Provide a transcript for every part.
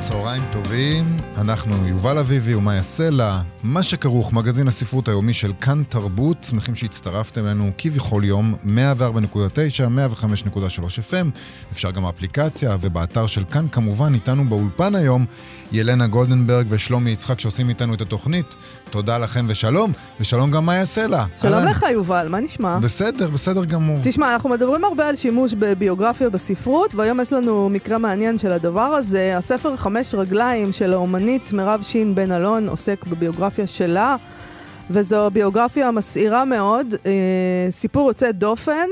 צהריים טובים, אנחנו יובל אביבי ומאיה סלע, מה שכרוך, מגזין הספרות היומי של כאן תרבות, שמחים שהצטרפתם אלינו כביכול יום, 104.9, 105.3 FM, אפשר גם באפליקציה ובאתר של כאן, כמובן, איתנו באולפן היום, ילנה גולדנברג ושלומי יצחק שעושים איתנו את התוכנית. תודה לכם ושלום, ושלום גם מאיה סלע. שלום אהלן. לך, יובל, מה נשמע? בסדר, בסדר גמור. תשמע, אנחנו מדברים הרבה על שימוש בביוגרפיה בספרות, והיום יש לנו מקרה מעניין של הדבר הזה. הספר חמש רגליים של האומנית מירב שין בן אלון עוסק בביוגרפיה שלה. וזו ביוגרפיה מסעירה מאוד, אה, סיפור יוצא דופן,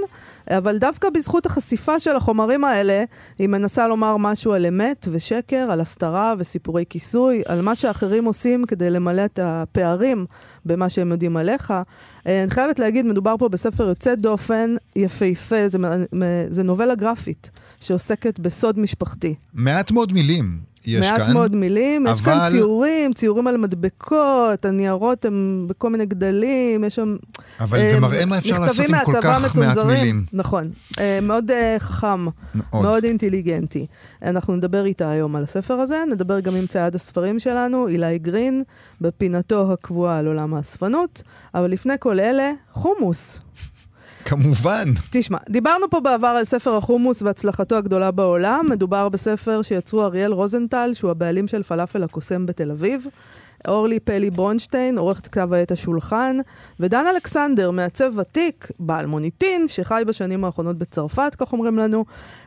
אבל דווקא בזכות החשיפה של החומרים האלה, היא מנסה לומר משהו על אמת ושקר, על הסתרה וסיפורי כיסוי, על מה שאחרים עושים כדי למלא את הפערים במה שהם יודעים עליך. אה, אני חייבת להגיד, מדובר פה בספר יוצא דופן, יפהפה, זה, זה נובלה גרפית שעוסקת בסוד משפחתי. מעט מאוד מילים. יש מעט כאן. מעט מאוד מילים, אבל... יש כאן ציורים, ציורים על מדבקות, הניירות הם בכל מיני גדלים, יש שם... אבל זה מראה מה אפשר לעשות עם כל כך מצונזרים. מעט מילים. נכון. אה, מאוד uh, חכם, מאוד. מאוד אינטליגנטי. אנחנו נדבר איתה היום על הספר הזה, נדבר גם עם צעד הספרים שלנו, אילי גרין, בפינתו הקבועה על עולם האספנות, אבל לפני כל אלה, חומוס. כמובן. תשמע, דיברנו פה בעבר על ספר החומוס והצלחתו הגדולה בעולם. מדובר בספר שיצרו אריאל רוזנטל, שהוא הבעלים של פלאפל הקוסם בתל אביב. אורלי פלי ברונשטיין, עורכת כתב העת השולחן, ודן אלכסנדר, מעצב ותיק, בעל מוניטין, שחי בשנים האחרונות בצרפת, כך אומרים לנו.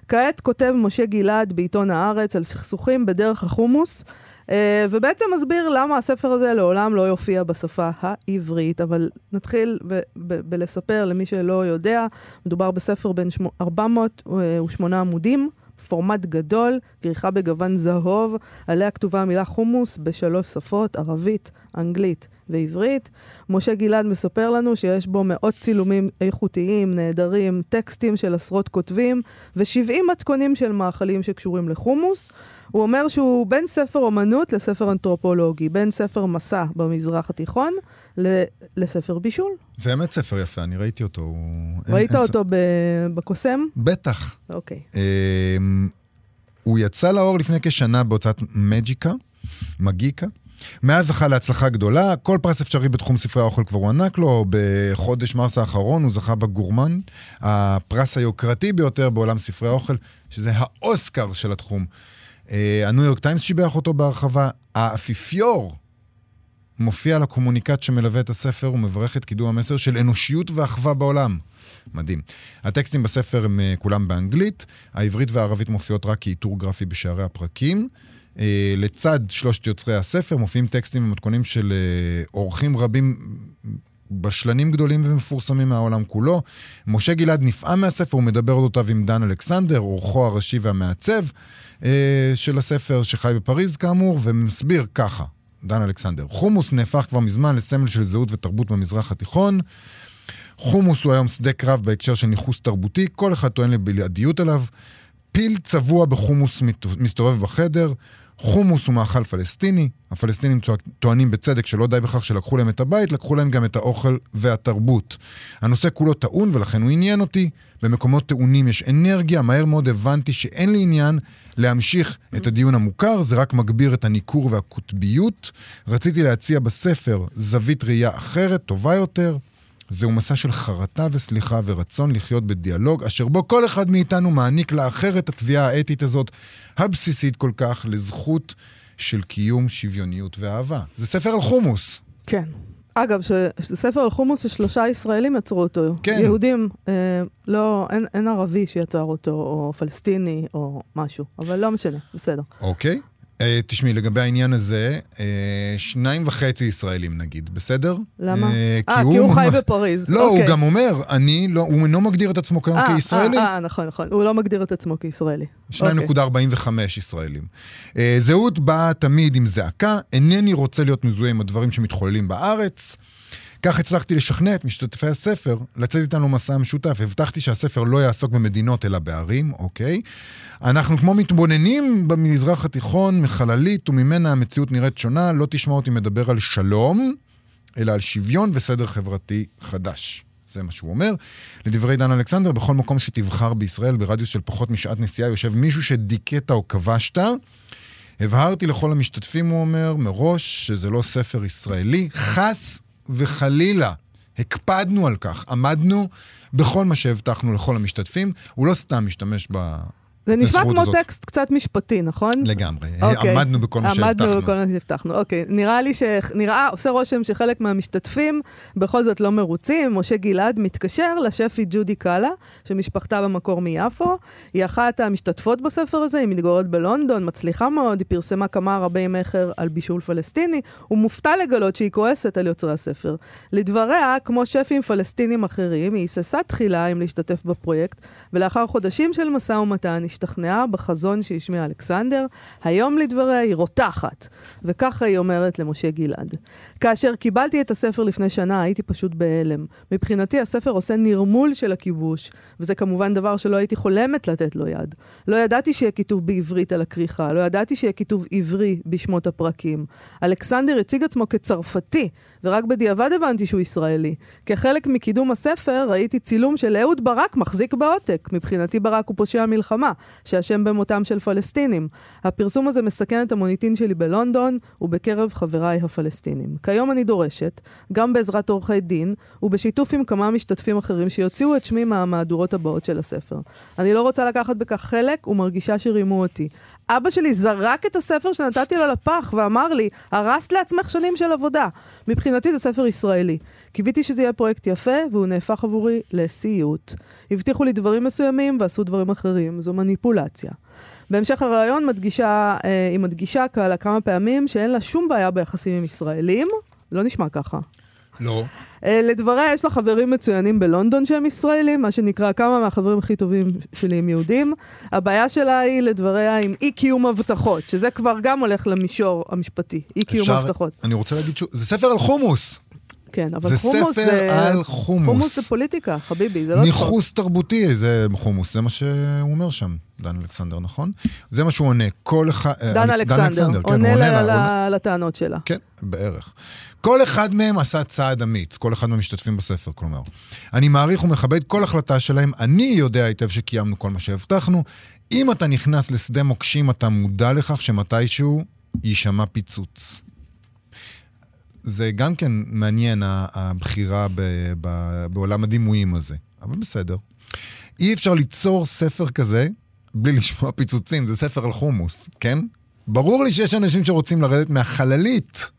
כעת כותב משה גלעד בעיתון הארץ על סכסוכים בדרך החומוס. Uh, ובעצם מסביר למה הספר הזה לעולם לא יופיע בשפה העברית. אבל נתחיל בלספר למי שלא יודע, מדובר בספר בין 408 עמודים. פורמט גדול, כריכה בגוון זהוב, עליה כתובה המילה חומוס בשלוש שפות, ערבית, אנגלית ועברית. משה גלעד מספר לנו שיש בו מאות צילומים איכותיים, נהדרים, טקסטים של עשרות כותבים ו-70 מתכונים של מאכלים שקשורים לחומוס. הוא אומר שהוא בין ספר אומנות לספר אנתרופולוגי, בין ספר מסע במזרח התיכון ל- לספר בישול. זה באמת ספר יפה, אני ראיתי אותו. הוא... ראית אין, אותו אין... בקוסם? בטח. אוקיי. אה, הוא יצא לאור לפני כשנה בהוצאת מג'יקה, מגיקה. מאז זכה להצלחה גדולה, כל פרס אפשרי בתחום ספרי האוכל כבר הוענק לו, בחודש מרס האחרון הוא זכה ב Gourmand, הפרס היוקרתי ביותר בעולם ספרי האוכל, שזה האוסקר של התחום. אה, הניו יורק טיימס שיבח אותו בהרחבה. האפיפיור מופיע לקומוניקט שמלווה את הספר ומברך את קידום המסר של אנושיות ואחווה בעולם. מדהים. הטקסטים בספר הם אה, כולם באנגלית, העברית והערבית מופיעות רק כאיתור גרפי בשערי הפרקים. Uh, לצד שלושת יוצרי הספר מופיעים טקסטים ומתכונים של uh, אורחים רבים בשלנים גדולים ומפורסמים מהעולם כולו. משה גלעד נפעם מהספר, הוא מדבר אודותיו עם דן אלכסנדר, אורחו הראשי והמעצב uh, של הספר, שחי בפריז כאמור, ומסביר ככה, דן אלכסנדר. חומוס נהפך כבר מזמן לסמל של זהות ותרבות במזרח התיכון. חומוס הוא היום שדה קרב בהקשר של ניכוס תרבותי, כל אחד טוען לבלעדיות עליו. פיל צבוע בחומוס מסתובב בחדר, חומוס הוא מאכל פלסטיני, הפלסטינים טוענים בצדק שלא די בכך שלקחו להם את הבית, לקחו להם גם את האוכל והתרבות. הנושא כולו טעון ולכן הוא עניין אותי. במקומות טעונים יש אנרגיה, מהר מאוד הבנתי שאין לי עניין להמשיך את הדיון המוכר, זה רק מגביר את הניכור והקוטביות. רציתי להציע בספר זווית ראייה אחרת, טובה יותר. זהו מסע של חרטה וסליחה ורצון לחיות בדיאלוג, אשר בו כל אחד מאיתנו מעניק לאחר את התביעה האתית הזאת, הבסיסית כל כך, לזכות של קיום, שוויוניות ואהבה. זה ספר על חומוס. כן. אגב, זה ספר על חומוס ששלושה ישראלים יצרו אותו. כן. יהודים, אה, לא, אין, אין ערבי שיצר אותו, או פלסטיני, או משהו. אבל לא משנה, בסדר. אוקיי. אה, תשמעי, לגבי העניין הזה, אה, שניים וחצי ישראלים נגיד, בסדר? למה? אה, אה, כי הוא חי בפריז. לא, הוא אוקיי. גם אומר, אני לא, הוא אינו מגדיר את עצמו כיום כישראלי. אה, נכון, נכון. הוא לא מגדיר את עצמו כישראלי. אוקיי. 2.45 ישראלים. אה, זהות באה תמיד עם זעקה, אינני רוצה להיות מזוהה עם הדברים שמתחוללים בארץ. כך הצלחתי לשכנע את משתתפי הספר לצאת איתנו מסע משותף. הבטחתי שהספר לא יעסוק במדינות אלא בערים, אוקיי? אנחנו כמו מתבוננים במזרח התיכון מחללית וממנה המציאות נראית שונה, לא תשמע אותי מדבר על שלום, אלא על שוויון וסדר חברתי חדש. זה מה שהוא אומר. לדברי דן אלכסנדר, בכל מקום שתבחר בישראל, ברדיוס של פחות משעת נסיעה, יושב מישהו שדיכאת או כבשת. הבהרתי לכל המשתתפים, הוא אומר, מראש, שזה לא ספר ישראלי, חס וחלילה. הקפדנו על כך, עמדנו בכל מה שהבטחנו לכל המשתתפים. הוא לא סתם משתמש ב... זה נשמע כמו הזאת. טקסט קצת משפטי, נכון? לגמרי. אוקיי. עמדנו בכל מה שהבטחנו. עמדנו בכל מה שהבטחנו, אוקיי. נראה לי ש... נראה, עושה רושם שחלק מהמשתתפים בכל זאת לא מרוצים. משה גלעד מתקשר לשפי ג'ודי קאלה, שמשפחתה במקור מיפו. היא אחת המשתתפות בספר הזה, היא מתגוררת בלונדון, מצליחה מאוד, היא פרסמה כמה רבי מכר על בישול פלסטיני. הוא מופתע לגלות שהיא כועסת על יוצרי הספר. לדבריה, כמו שפים פלסטינים אחרים, היא היססה תחילה אם להשתתף בפרויקט, ולאחר חודשים של משא ומתן, השתכנעה בחזון שהשמיע אלכסנדר. היום לדבריה היא רותחת, וככה היא אומרת למשה גלעד. כאשר קיבלתי את הספר לפני שנה, הייתי פשוט בהלם. מבחינתי הספר עושה נרמול של הכיבוש, וזה כמובן דבר שלא הייתי חולמת לתת לו יד. לא ידעתי שיהיה כיתוב בעברית על הכריכה, לא ידעתי שיהיה כיתוב עברי בשמות הפרקים. אלכסנדר הציג עצמו כצרפתי, ורק בדיעבד הבנתי שהוא ישראלי. כחלק מקידום הספר ראיתי צילום של אהוד ברק מחזיק בעותק. מבחינתי ברק הוא פושע מלחמה, שאשם במותם של פלסטינים. הפרסום הזה מסכן את המוניטין שלי בלונדון ובקרב חבריי הפלסטינים. כיום אני דורשת, גם בעזרת עורכי דין, ובשיתוף עם כמה משתתפים אחרים שיוציאו את שמי מהמהדורות הבאות של הספר. אני לא רוצה לקחת בכך חלק ומרגישה שרימו אותי. אבא שלי זרק את הספר שנתתי לו לפח ואמר לי, הרסת לעצמך שנים של עבודה. מבחינתי זה ספר ישראלי. קיוויתי שזה יהיה פרויקט יפה, והוא נהפך עבורי לסיוט. הבטיחו לי דברים מסוימים ועשו דברים אחרים, זו מניפולציה. בהמשך הראיון מדגישה, אה, היא מדגישה כאלה כמה פעמים שאין לה שום בעיה ביחסים עם ישראלים. לא נשמע ככה. לא. אה, לדבריה, יש לה חברים מצוינים בלונדון שהם ישראלים, מה שנקרא כמה מהחברים הכי טובים שלי הם יהודים. הבעיה שלה היא, לדבריה, עם אי קיום הבטחות, שזה כבר גם הולך למישור המשפטי, אי קיום אפשר- הבטחות. אני רוצה להגיד שוב, זה ספר על חומוס. כן, אבל זה חומוס ספר זה... על חומוס. חומוס זה פוליטיקה, חביבי, זה לא. ניכוס תרבותי, זה חומוס, זה מה שהוא אומר שם, דן אלכסנדר, נכון? זה מה שהוא עונה. כל אחד... אה, דן אלכסנדר, כן, עונה לה- עונה- ל- לטענות שלה. כן, בערך. כל אחד מהם עשה צעד אמיץ, כל אחד מהמשתתפים בספר, כלומר. אני מעריך ומכבד כל החלטה שלהם, אני יודע היטב שקיימנו כל מה שהבטחנו. אם אתה נכנס לשדה מוקשים, אתה מודע לכך שמתישהו יישמע פיצוץ. זה גם כן מעניין, הבחירה ב- ב- בעולם הדימויים הזה, אבל בסדר. אי אפשר ליצור ספר כזה בלי לשמוע פיצוצים, זה ספר על חומוס, כן? ברור לי שיש אנשים שרוצים לרדת מהחללית,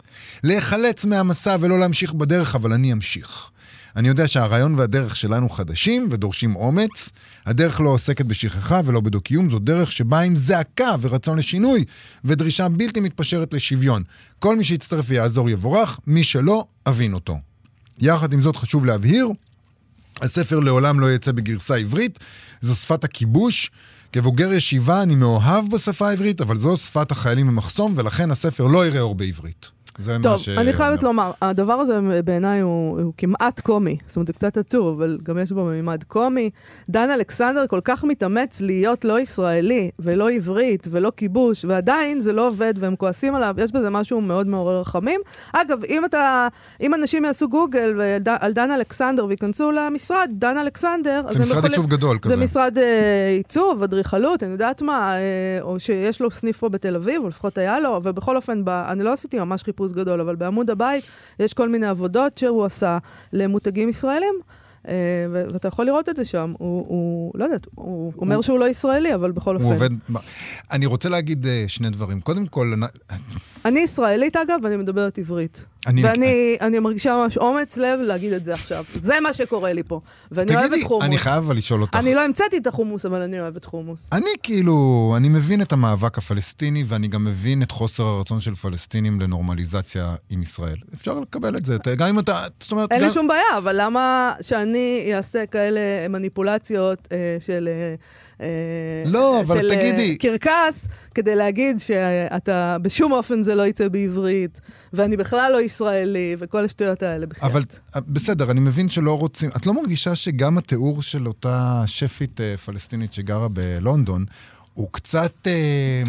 להיחלץ מהמסע ולא להמשיך בדרך, אבל אני אמשיך. אני יודע שהרעיון והדרך שלנו חדשים ודורשים אומץ. הדרך לא עוסקת בשכחה ולא בדו-קיום, זו דרך שבאה עם זעקה ורצון לשינוי ודרישה בלתי מתפשרת לשוויון. כל מי שיצטרף ויעזור יבורך, מי שלא, אבין אותו. יחד עם זאת חשוב להבהיר, הספר לעולם לא יצא בגרסה עברית, זו שפת הכיבוש. כבוגר ישיבה אני מאוהב בשפה העברית, אבל זו שפת החיילים במחסום, ולכן הספר לא יראה אור בעברית. זה מה טוב, ש... אני חייבת לומר, הדבר הזה בעיניי הוא, הוא כמעט קומי. זאת אומרת, זה קצת עצוב, אבל גם יש בו מימד קומי. דן אלכסנדר כל כך מתאמץ להיות לא ישראלי, ולא עברית, ולא כיבוש, ועדיין זה לא עובד, והם כועסים עליו, יש בזה משהו מאוד מעורר רחמים. אגב, אם אתה, אם אנשים יעשו גוגל וד- על דן אלכסנדר וייכנסו למשרד, דן אלכסנדר, זה משרד יכולים- עיצוב גדול כזה. זה משרד אה, עיצוב, אדריכלות, אני יודעת מה, אה, או שיש לו סניף פה בתל אביב, או לפחות היה לו, ובכל אופן, ב, אני לא עשיתי ממש חיפוש גדול, אבל בעמוד הבית יש כל מיני עבודות שהוא עשה למותגים ישראלים. אה, ואתה יכול לראות את זה שם. הוא, הוא לא יודעת, הוא אומר שהוא לא ישראלי, אבל בכל אופן. הוא עובד... אני רוצה להגיד אה, שני דברים. קודם כל, אני ישראלית, אגב, ואני מדברת עברית. אני- ואני אני מרגישה ממש אומץ לב להגיד את זה עכשיו. זה מה שקורה לי פה. ואני אוהבת תגידי, חומוס. אני חייב אבל לשאול אותך. אני לא המצאתי את החומוס, אבל אני אוהבת חומוס. אני כאילו, אני מבין את המאבק הפלסטיני, ואני גם מבין את חוסר הרצון של פלסטינים לנורמליזציה עם ישראל. אפשר לקבל את זה, גם אם אתה, זאת אומרת, אין גם... לי שום בעיה, אבל למה שאני אעשה כאלה מניפולציות אה, של... אה, לא, אבל של, אה, תגידי- קרקס, כדי להגיד שאתה, בשום אופן זה לא יצא בעברית, ואני בכלל לא ישראלי, וכל השטויות האלה בכלל. אבל אה, בסדר, אני מבין שלא רוצים... את לא מרגישה שגם התיאור של אותה שפית אה, פלסטינית שגרה בלונדון, הוא קצת אה,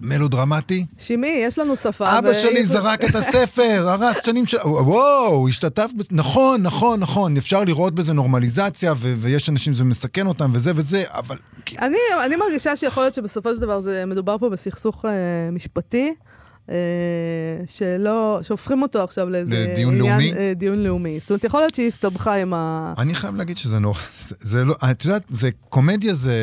מלודרמטי? שימי, יש לנו שפה. אבא ו- שלי זרק את הספר, הרס שנים של... וואו, השתתף... נכון, נכון, נכון, אפשר לראות בזה נורמליזציה, ו- ויש אנשים שזה מסכן אותם, וזה וזה, אבל... אני, אני מרגישה שיכול להיות שבסופו של דבר זה מדובר פה בסכסוך אה, משפטי, שלא, שהופכים אותו עכשיו לאיזה לדיון עניין, לאומי? אה, דיון לאומי. זאת אומרת, יכול להיות שהיא הסתבכה עם ה... אני חייב להגיד שזה נורא, זה, זה לא, את יודעת, זה, קומדיה זה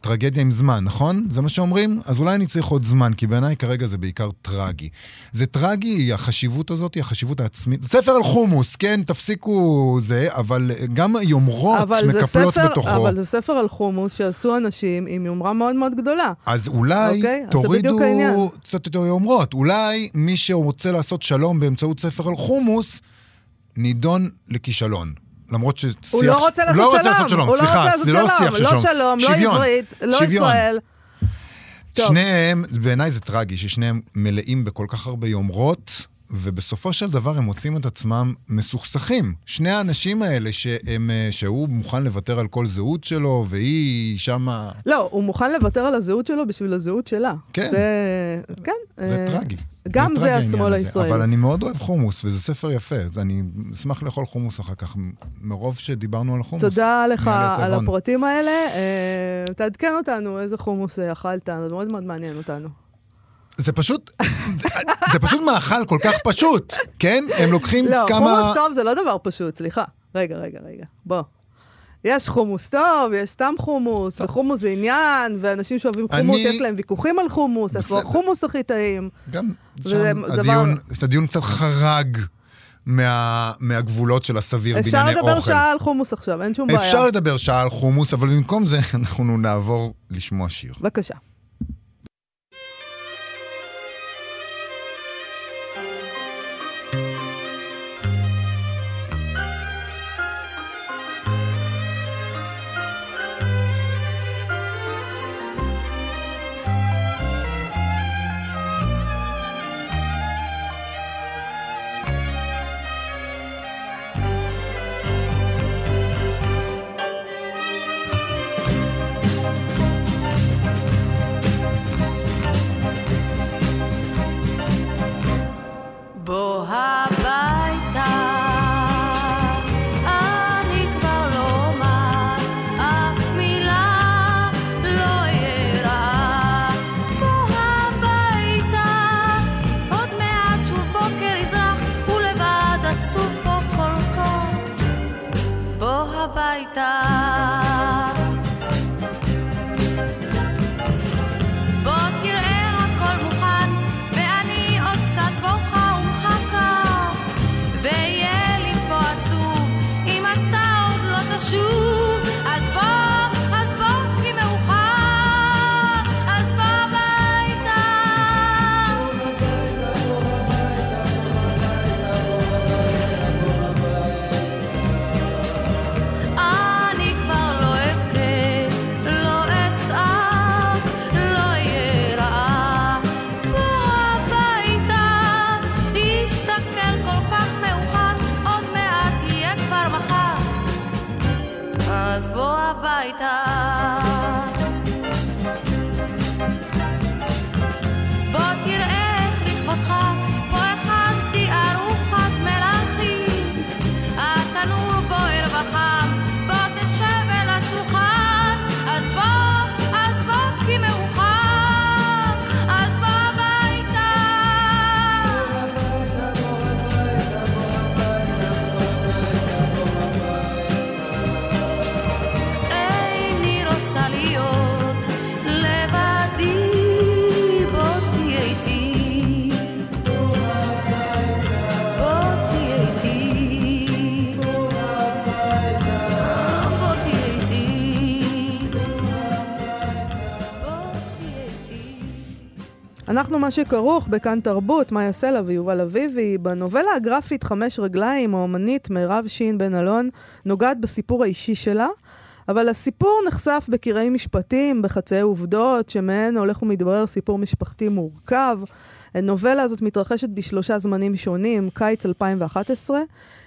טרגדיה עם זמן, נכון? זה מה שאומרים? אז אולי אני צריך עוד זמן, כי בעיניי כרגע זה בעיקר טרגי. זה טרגי, החשיבות הזאת, החשיבות העצמית. ספר על חומוס, כן, תפסיקו זה, אבל גם היומרות אבל מקפלות ספר, בתוכו. אבל זה ספר על חומוס שעשו אנשים עם יומרה מאוד מאוד גדולה. אז אולי אוקיי, אז זה תורידו. קצת יותר יומרות. אולי מי שרוצה לעשות שלום באמצעות ספר על חומוס, נידון לכישלון. למרות ששיח... הוא לא רוצה לעשות לא שלום. רוצה לעשות שלום, הוא לא סליחה, רוצה לעשות זה לא שיח שלום. של לא שלום. שלום, לא שוויון, עברית, לא שוויון. ישראל. טוב. שניהם, בעיניי זה טרגי, ששניהם מלאים בכל כך הרבה יומרות, ובסופו של דבר הם מוצאים את עצמם מסוכסכים. שני האנשים האלה שהם, אה, שהוא מוכן לוותר על כל זהות שלו, והיא שמה... לא, הוא מוכן לוותר על הזהות שלו בשביל הזהות שלה. כן. זה... כן. זה אה, טרגי. גם זה השמאל. הישראלי. אבל אני מאוד אוהב חומוס, וזה ספר יפה. אני אשמח לאכול חומוס אחר כך, מרוב שדיברנו על חומוס. תודה לך על. הפרטים האלה. אה, תעדכן אותנו איזה חומוס אכלת, זה מאוד מאוד מעניין אותנו. זה פשוט, זה פשוט מאכל כל כך פשוט, כן? הם לוקחים לא, כמה... חומוס טוב זה לא דבר פשוט, סליחה. רגע, רגע, רגע, בוא. יש חומוס טוב, יש סתם חומוס, וחומוס זה עניין, ואנשים שאוהבים חומוס, אני- יש להם ויכוחים על חומוס, איפה. החומוס הכי טעים. גם שם הדיון, דבר- הדיון קצת חרג מה, מהגבולות של הסביר אפשר בענייני אוכל. לדבר שעה על חומוס עכשיו, אין שום בעיה. אפשר לדבר שעה על חומוס, אבל במקום זה אנחנו נעבור לשמוע שיר. בבקשה. אז בוא הביתה. אנחנו מה שכרוך בכאן תרבות, מאיה סלע ויובל אביבי. בנובלה הגרפית חמש רגליים, האומנית מירב שין בן אלון נוגעת בסיפור האישי שלה, אבל הסיפור נחשף בקרעי משפטים, בחצאי עובדות, שמהן הולך ומתברר סיפור משפחתי מורכב. הנובלה הזאת מתרחשת בשלושה זמנים שונים, קיץ 2011,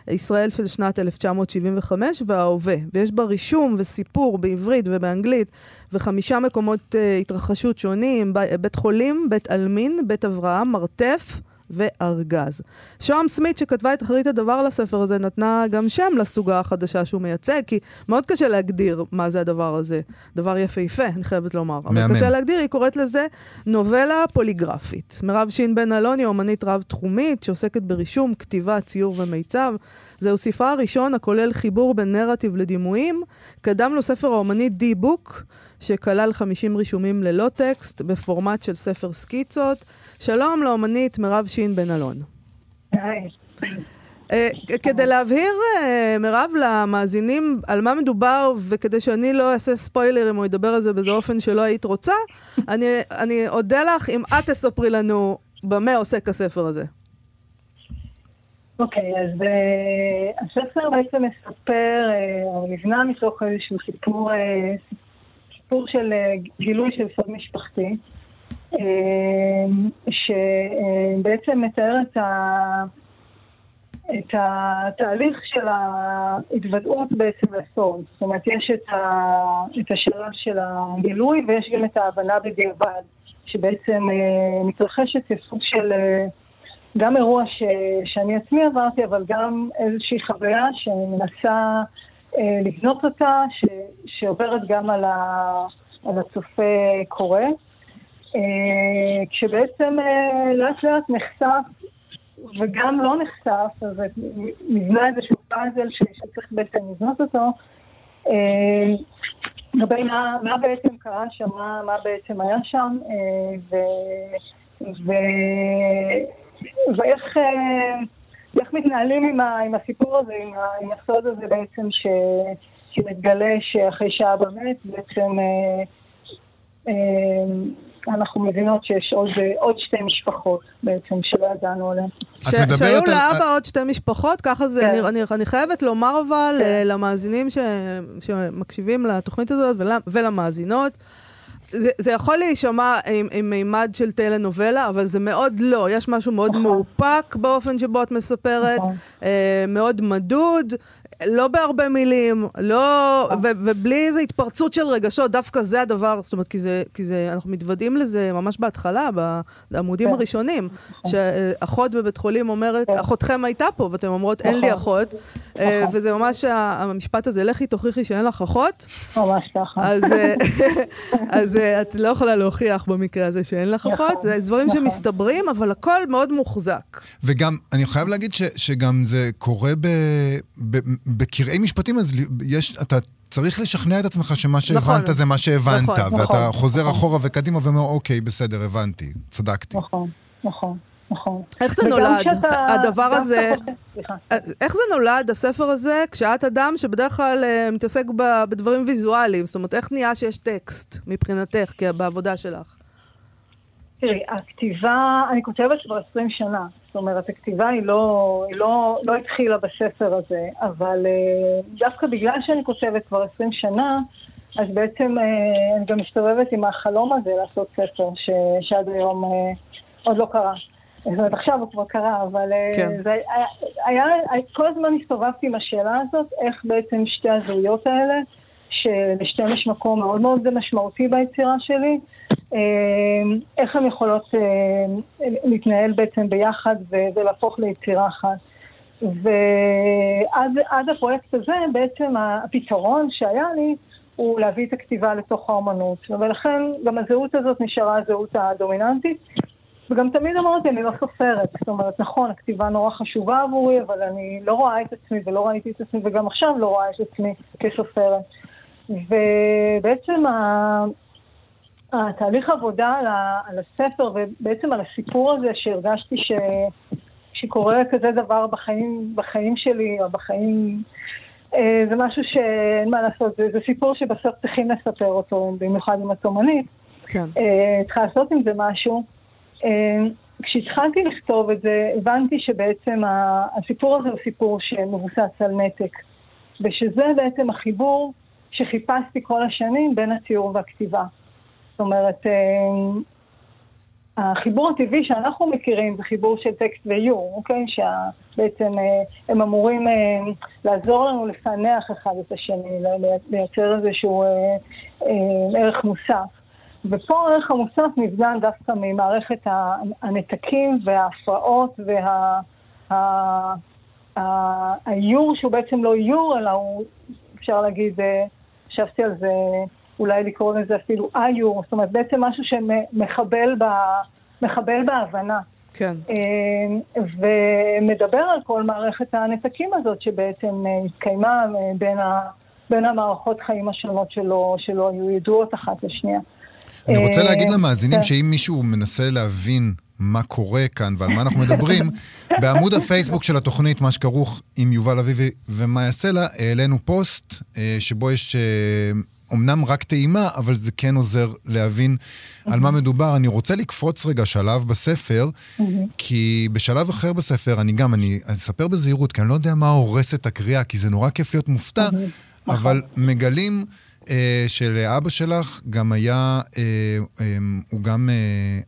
ישראל של שנת 1975 וההווה, ויש בה רישום וסיפור בעברית ובאנגלית, וחמישה מקומות uh, התרחשות שונים, בית חולים, בית עלמין, בית אברהם, מרתף. וארגז. שוהם סמית, שכתבה את אחרית הדבר לספר הזה, נתנה גם שם לסוגה החדשה שהוא מייצג, כי מאוד קשה להגדיר מה זה הדבר הזה. דבר יפהפה, אני חייבת לומר. אבל מהמם. קשה להגדיר, היא קוראת לזה נובלה פוליגרפית. מירב שין בן אלון היא אומנית רב-תחומית, שעוסקת ברישום, כתיבה, ציור ומיצב. זהו ספרה הראשון הכולל חיבור בין נרטיב לדימויים. קדם לו ספר האומנית די-בוק, שכלל 50 רישומים ללא טקסט, בפורמט של ספר סקיצות. שלום לאומנית מירב שין בן אלון. אה, כדי להבהיר, אה, מירב, למאזינים על מה מדובר, וכדי שאני לא אעשה ספוילרים או אדבר על זה באיזה אופן שלא היית רוצה, אני, אני אודה לך אם את תספרי לנו במה עוסק הספר הזה. אוקיי, אז אה, הספר בעצם מספר, או נבנה מתוך איזשהו סיפור, אה, סיפור של אה, גילוי של סוד משפחתי, אה, שבעצם מתאר את, ה, את התהליך של ההתוודעות בעצם לסוד. זאת אומרת, יש את, ה, את השלב של הגילוי ויש גם את ההבנה בדיעבד, שבעצם אה, מתרחשת כסוג של... גם אירוע ש, שאני עצמי עברתי, אבל גם איזושהי חוויה שאני מנסה אה, לבנות אותה, ש, שעוברת גם על, ה, על הצופה קורא. אה, כשבעצם אה, לאט לאט נחשף, וגם לא נחשף, אז נבנה איזשהו פאזל שצריך בעצם לבנות אותו, אה, לגבי מה, מה בעצם קרה שם, מה, מה בעצם היה שם, אה, ו... ו... ואיך אה, איך מתנהלים עם, ה, עם הסיפור הזה, עם, ה, עם הסוד הזה בעצם ש, שמתגלה שאחרי שעה באמת בעצם אה, אה, אנחנו מבינות שיש עוד, אה, עוד שתי משפחות בעצם שלא ידענו עליהן. ש- שהיו על- לאבא עוד שתי משפחות, ככה זה, כן. אני, אני, אני חייבת לומר אבל כן. אה, למאזינים ש, שמקשיבים לתוכנית הזאת ול, ולמאזינות, זה, זה יכול להישמע עם, עם מימד של טלנובלה, אבל זה מאוד לא. יש משהו מאוד נכון. מאופק באופן שבו את מספרת, נכון. אה, מאוד מדוד. לא בהרבה מילים, לא, נכון. ו- ובלי איזו התפרצות של רגשות, דווקא זה הדבר, זאת אומרת, כי זה, כי זה, אנחנו מתוודעים לזה ממש בהתחלה, בעמודים כן. הראשונים, שאחות בבית חולים אומרת, כן. אחותכם הייתה פה, ואתם אומרות, אין לי נכון. אחות, אה, נכון. וזה ממש המשפט הזה, לכי תוכיחי שאין לך אחות, ממש ככה. אז, אה, אז אה, את לא יכולה להוכיח במקרה הזה שאין לך נכון, אחות, זה דברים נכון. שמסתברים, אבל הכל מאוד מוחזק. וגם, אני חייב להגיד ש, שגם זה קורה ב, ב, בקרעי משפטים, אז יש, אתה צריך לשכנע את עצמך שמה שהבנת נכון. זה מה שהבנת, נכון, ואתה נכון, חוזר נכון. אחורה וקדימה ואומר, אוקיי, בסדר, הבנתי, צדקתי. נכון, נכון, נכון. איך זה נולד? כשאתה- הדבר הזה- חושב- סליחה. אז איך זה נולד, הספר הזה, כשאת אדם שבדרך כלל אה, מתעסק ב- בדברים ויזואליים? זאת אומרת, איך נהיה שיש טקסט מבחינתך, כי בעבודה שלך? תראי, הכתיבה, אני כותבת כבר 20 שנה. זאת אומרת, הכתיבה היא לא, היא לא, לא התחילה בספר הזה, אבל אה, דווקא בגלל שאני כותבת כבר 20 שנה, אז בעצם אה, אני גם מסתובבת עם החלום הזה לעשות ספר, ש, שעד היום אה, עוד לא קרה. זאת אומרת, עכשיו הוא כבר קרה, אבל כן. זה היה, היה, כל הזמן הסתובבתי עם השאלה הזאת, איך בעצם שתי הזהויות האלה, שלשתיהן יש מקום מאוד מאוד משמעותי ביצירה שלי, אה, איך הן יכולות אה, להתנהל בעצם ביחד ולהפוך ליצירה אחת. ועד עד הפרויקט הזה בעצם הפתרון שהיה לי הוא להביא את הכתיבה לתוך האומנות, ולכן גם הזהות הזאת נשארה הזהות הדומיננטית. וגם תמיד אמרתי, אני לא סופרת. זאת אומרת, נכון, הכתיבה נורא חשובה עבורי, אבל אני לא רואה את עצמי ולא ראיתי את עצמי, וגם עכשיו לא רואה את עצמי כסופרת. ובעצם ה... התהליך עבודה על, ה... על הספר, ובעצם על הסיפור הזה שהרגשתי ש... שקורה כזה דבר בחיים, בחיים שלי, או בחיים... אה, זה משהו שאין מה לעשות, זה, זה סיפור שבסוף צריכים לספר אותו, במיוחד אם את אומנית. כן. אה, צריכה לעשות עם זה משהו. אה, כשהתחלתי לכתוב את זה, הבנתי שבעצם הסיפור הזה הוא סיפור שמבוסס על נתק. ושזה בעצם החיבור שחיפשתי כל השנים בין הציור והכתיבה. זאת אומרת, אה, החיבור הטבעי שאנחנו מכירים זה חיבור של טקסט ואיור, אוקיי? שבעצם אה, הם אמורים אה, לעזור לנו לפענח אחד את השני, לייצר איזשהו ערך מוסף. ופה הערך המוסף נבדל דווקא ממערכת הנתקים וההפרעות וה... האיור שהוא בעצם לא איור, אלא הוא, אפשר להגיד, חשבתי על זה, אולי לקרוא לזה אפילו איור, זאת אומרת בעצם משהו שמחבל ב, מחבל בהבנה. כן. אה, ומדבר על כל מערכת הנתקים הזאת שבעצם אה, התקיימה אה, בין, ה, בין המערכות חיים השונות שלו, שלא היו ידועות אחת לשנייה. אני רוצה אה, להגיד למאזינים כן. שאם מישהו מנסה להבין מה קורה כאן ועל מה אנחנו מדברים, בעמוד הפייסבוק של התוכנית, מה שכרוך עם יובל אביבי ומאיה סלע, העלינו פוסט אה, שבו יש... אה, אמנם רק טעימה, אבל זה כן עוזר להבין על מה מדובר. אני רוצה לקפוץ רגע שלב בספר, כי בשלב אחר בספר, אני גם, אני אספר בזהירות, כי אני לא יודע מה הורס את הקריאה, כי זה נורא כיף להיות מופתע, אבל מגלים אה, שלאבא שלך גם היה, אה, אה, הוא גם אה,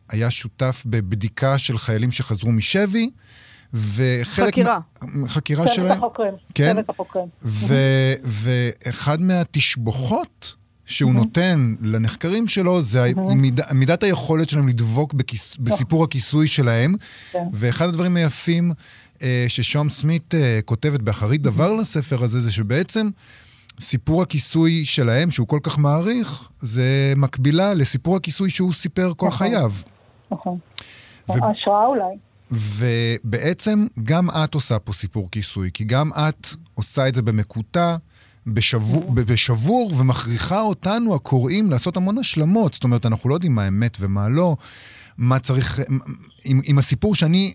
היה שותף בבדיקה של חיילים שחזרו משבי, וחלק... חקירה. מה, חקירה צוות שלהם. החוקרים. כן. צוות החוקרים. ו- ואחד מהתשבחות שהוא נותן לנחקרים שלו זה מיד, מידת היכולת שלהם לדבוק בכיס, בסיפור הכיסוי שלהם. כן. ואחד הדברים היפים אה, ששום סמית אה, כותבת באחרית דבר לספר הזה, זה שבעצם סיפור הכיסוי שלהם, שהוא כל כך מעריך, זה מקבילה לסיפור הכיסוי שהוא סיפר כל נכון. חייו. נכון. ו- ההשראה אולי. ובעצם גם את עושה פה סיפור כיסוי, כי גם את עושה את זה במקוטע, בשבור, ב- בשבור, ומכריחה אותנו, הקוראים, לעשות המון השלמות. זאת אומרת, אנחנו לא יודעים מה אמת ומה לא, מה צריך... עם, עם הסיפור שאני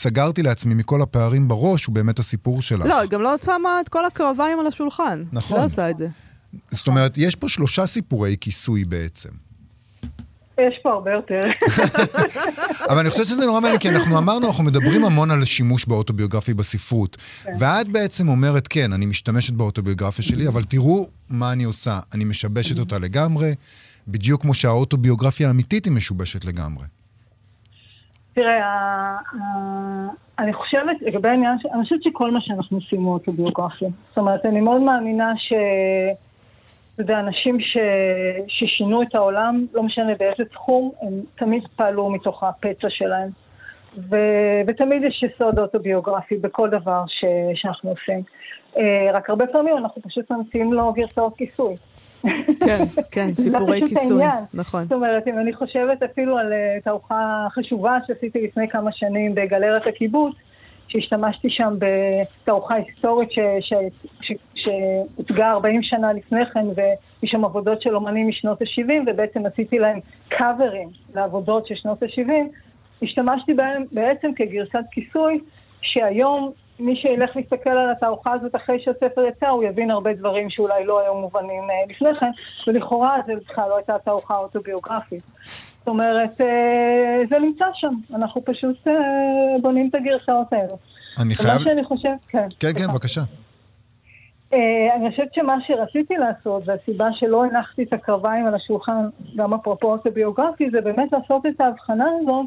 סגרתי לעצמי מכל הפערים בראש, הוא באמת הסיפור שלך. לא, היא גם לא שמה את כל הקרביים על השולחן. נכון. לא עושה את זה. זאת אומרת, יש פה שלושה סיפורי כיסוי בעצם. יש פה הרבה יותר. אבל אני חושב שזה נורא מעניין, כי אנחנו אמרנו, אנחנו מדברים המון על שימוש באוטוביוגרפי בספרות. ואת בעצם אומרת, כן, אני משתמשת באוטוביוגרפיה שלי, אבל תראו מה אני עושה. אני משבשת אותה לגמרי, בדיוק כמו שהאוטוביוגרפיה האמיתית היא משובשת לגמרי. תראה, אני חושבת, לגבי העניין, אני חושבת שכל מה שאנחנו עושים הוא אוטוביוגרפיה. זאת אומרת, אני מאוד מאמינה ש... אתה יודע, אנשים ש... ששינו את העולם, לא משנה באיזה תחום, הם תמיד פעלו מתוך הפצע שלהם. ו... ותמיד יש יסוד אוטוביוגרפי בכל דבר ש... שאנחנו עושים. אה, רק הרבה פעמים אנחנו פשוט ממציאים לו גרסאות כיסוי. כן, כן, סיפורי זה פשוט כיסוי. נכון. זאת אומרת, אם אני חושבת אפילו על אה, תערוכה חשובה שעשיתי לפני כמה שנים בגלריית הקיבוץ, שהשתמשתי שם בתערוכה היסטורית שהוצגה 40 שנה לפני כן, ויש שם עבודות של אומנים משנות ה-70, ובעצם עשיתי להם קאברים לעבודות של שנות ה-70, השתמשתי בהם בעצם כגרסת כיסוי, שהיום מי שילך להסתכל על התערוכה הזאת אחרי שהספר יצא, הוא יבין הרבה דברים שאולי לא היו מובנים אה, לפני כן, ולכאורה זה בכלל לא הייתה תערוכה אוטוביוגרפית. זאת אומרת, אה, זה נמצא שם, אנחנו פשוט אה, בונים את הגרסאות האלה. אני חייב... שאני חושבת, כן. כן, כן. בבקשה. אני חושבת שמה שרציתי לעשות, והסיבה שלא הנחתי את הקרביים על השולחן, גם אפרופו אוטוביוגרפי, זה באמת לעשות את ההבחנה הזאת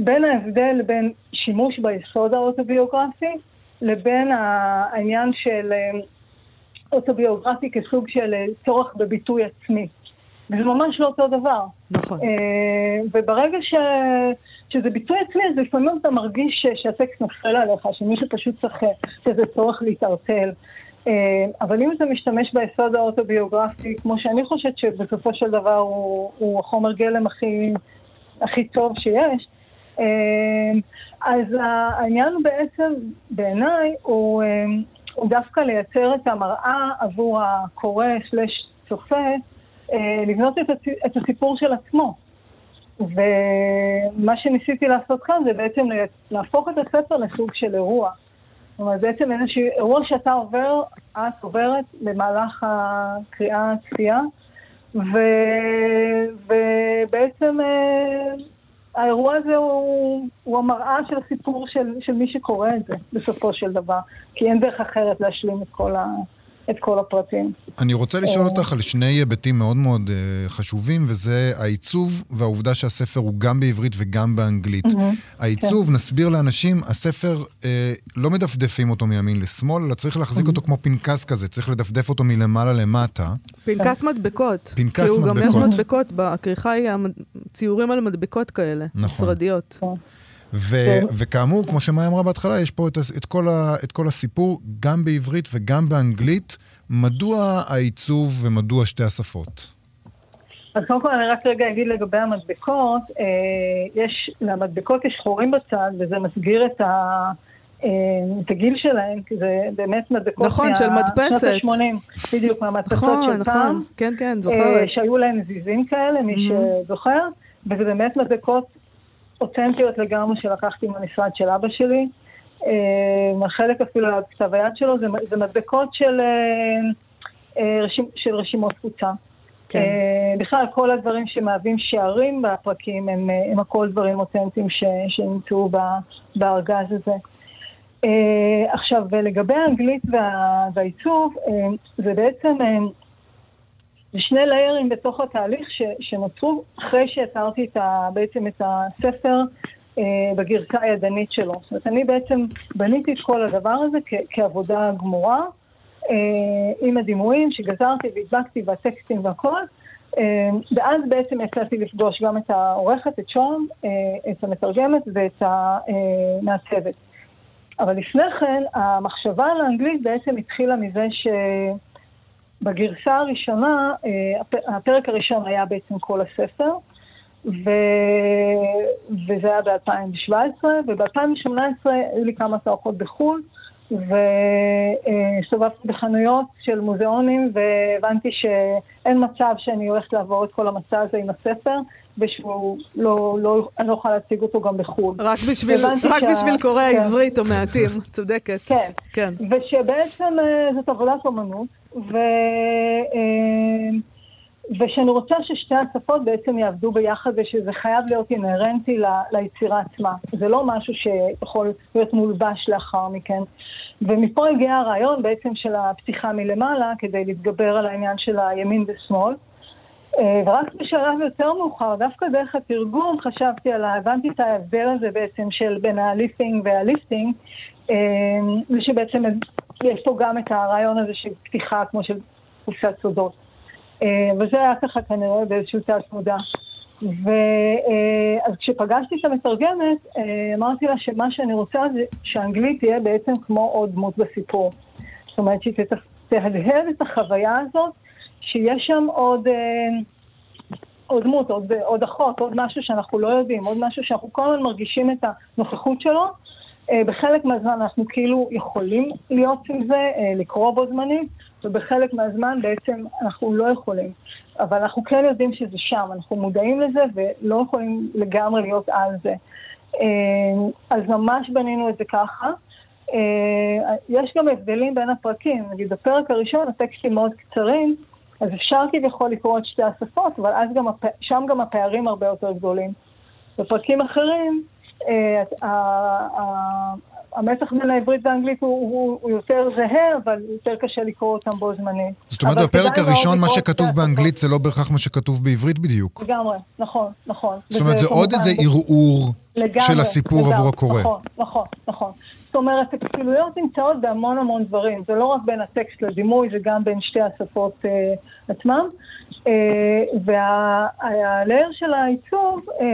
בין ההבדל בין שימוש ביסוד האוטוביוגרפי לבין העניין של אה, אוטוביוגרפי כסוג של אה, צורך בביטוי עצמי. וזה ממש לא אותו דבר. נכון. אה, וברגע ש... שזה ביטוי עצמי, אז לפעמים אתה מרגיש ש... שהטקסט נופל עליך, שמישהו פשוט צריך, שזה צורך להתערטל. אבל אם אתה משתמש ביסוד האוטוביוגרפי, כמו שאני חושבת שבסופו של דבר הוא, הוא החומר גלם הכי, הכי טוב שיש, אז העניין בעצם, בעיניי, הוא, אה, הוא דווקא לייצר את המראה עבור הקורא סלש צופה, אה, לבנות את, הסיפור של עצמו. ומה שניסיתי לעשות כאן זה בעצם להפוך את הספר לסוג של אירוע. אומרת, בעצם איזשהו אירוע שאתה עובר, את עוברת במהלך הקריאה, הצפייה. ובעצם אה, האירוע הזה הוא, הוא המראה של הסיפור של, של מי שקורא את זה, בסופו של דבר. כי אין דרך אחרת להשלים את כל, ה, את כל הפרטים. אני רוצה לשאול אה. אותך על שני היבטים מאוד מאוד אה, חשובים, וזה העיצוב והעובדה שהספר הוא גם בעברית וגם באנגלית. העיצוב, כן. נסביר לאנשים, הספר, אה, לא מדפדפים אותו מימין לשמאל, אלא צריך להחזיק אותו כמו פנקס כזה, צריך לדפדף אותו מלמעלה למטה. פנקס מדבקות. פנקס כי הוא גם יש מדבקות. מדבקות, הכריכה היא ציורים על מדבקות כאלה, נכון. ו- כן. וכאמור, כמו שמאי אמרה בהתחלה, יש פה את, את, כל ה- את כל הסיפור, גם בעברית וגם באנגלית. מדוע העיצוב ומדוע שתי השפות? אז קודם כל אני רק רגע אגיד לגבי המדבקות, אה, יש, למדבקות יש חורים בצד וזה מסגיר את, ה, אה, את הגיל שלהם, כי זה באמת מדבקות נכון, של מדפסת. שנות ה-80, בדיוק מהמדפסות נכון, של פעם. נכון. כן, כן, אה. שהיו להם זיזים כאלה, מי שזוכר, וזה באמת מדבקות אותנטיות לגמרי שלקחתי מהמשרד של אבא שלי. אה, חלק אפילו על כתב היד שלו, זה, זה מדבקות של, אה, אה, של רשימות תפוצה. כן. בכלל, כל הדברים שמהווים שערים בפרקים הם, הם הכל דברים אותנטיים שנמצאו ב- בארגז הזה. עכשיו, לגבי האנגלית וה, והעיצוב, זה בעצם, זה שני ליירים בתוך התהליך ש, שנוצרו אחרי שהתרתי את ה, בעצם את הספר אה, בגרסה הידנית שלו. זאת אומרת, אני בעצם בניתי את כל הדבר הזה כ, כעבודה גמורה, אה, עם הדימויים שגזרתי והדבקתי והטקסטים והכל. אה, ואז בעצם יצאתי לפגוש גם את העורכת, את שון, אה, את המתרגמת ואת המעצבת. אבל לפני כן, המחשבה על האנגלית בעצם התחילה מזה שבגרסה הראשונה, אה, הפ- הפרק הראשון היה בעצם כל הספר, ו... וזה היה ב-2017, וב-2018 היו לי כמה תערוכות בחו"ל, והסתובבתי בחנויות של מוזיאונים, והבנתי שאין מצב שאני הולכת לעבור את כל המסע הזה עם הספר, ושהוא לא, לא, אני לא יכולה להציג אותו גם בחו"ל. רק בשביל, רק שה- בשביל קוראי כן. העברית או מעטים, צודקת. כן. כן. ושבעצם אה, זאת עבודת אומנות, ו... אה, ושאני רוצה ששתי השפות בעצם יעבדו ביחד ושזה חייב להיות אינהרנטי ל- ליצירה עצמה. זה לא משהו שיכול להיות מולבש לאחר מכן. ומפה הגיע הרעיון בעצם של הפתיחה מלמעלה כדי להתגבר על העניין של הימין ושמאל. אה, ורק בשלב יותר מאוחר, דווקא דרך התרגום, חשבתי על, הבנתי את ההבדל הזה בעצם של בין ה lifting וה lifting, ושבעצם יש פה גם את הרעיון הזה של פתיחה כמו של קופסת סודות. אה, וזה היה ככה כנראה באיזשהו תת מודע. ואז כשפגשתי את המתרגמת, אה, אמרתי לה שמה שאני רוצה זה שהאנגלית תהיה בעצם כמו עוד דמות בסיפור. זאת אומרת שהיא תהדהד את החוויה הזאת, שיש שם עוד, אה, עוד דמות, עוד, עוד אחות, עוד משהו שאנחנו לא יודעים, עוד משהו שאנחנו כל הזמן מרגישים את הנוכחות שלו. אה, בחלק מהזמן אנחנו כאילו יכולים להיות עם זה, אה, לקרוא בו זמנית, ובחלק מהזמן בעצם אנחנו לא יכולים. אבל אנחנו כן יודעים שזה שם, אנחנו מודעים לזה ולא יכולים לגמרי להיות על זה. אה, אז ממש בנינו את זה ככה. יש גם הבדלים בין הפרקים, נגיד בפרק הראשון הטקסטים מאוד קצרים, אז אפשר כביכול לקרוא את שתי השפות, אבל אז גם, הפ... שם גם הפערים הרבה יותר גדולים. בפרקים אחרים, המתח בין העברית והאנגלית הוא, הוא, הוא יותר זהה, אבל יותר קשה לקרוא אותם בו זמנית. זאת אומרת, בפרק הראשון מה שכתוב באנגלית. זה לא בהכרח מה שכתוב בעברית בדיוק. לגמרי, נכון, נכון. זאת אומרת, זה עוד איזה ערעור של הסיפור עבור הקורא. נכון, נכון, נכון. זאת אומרת, הכפילויות נמצאות בהמון המון דברים. זה לא רק בין הטקסט לדימוי, זה גם בין שתי השפות אה, עצמם. אה, והלייר של העיצוב אה,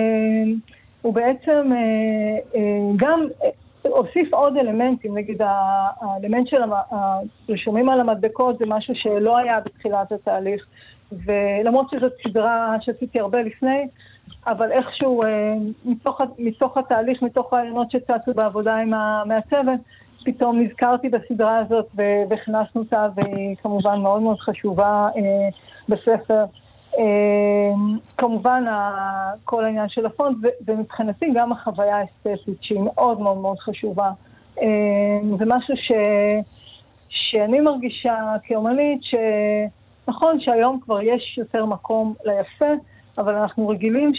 הוא בעצם אה, אה, גם אה, הוסיף עוד אלמנטים. נגיד האלמנט של הרישומים על המדבקות זה משהו שלא היה בתחילת התהליך. ולמרות שזאת סדרה שעשיתי הרבה לפני, אבל איכשהו מתוך, מתוך התהליך, מתוך הרעיונות שצצו בעבודה עם המעצבת, פתאום נזכרתי בסדרה הזאת והכנסנו אותה, והיא כמובן מאוד מאוד חשובה בספר. אה, כמובן כל העניין של הפונט, ומבחינתי גם החוויה האסתטית שהיא מאוד מאוד מאוד חשובה. אה, זה משהו ש... שאני מרגישה כאומנית שנכון שהיום כבר יש יותר מקום ליפה, אבל אנחנו רגילים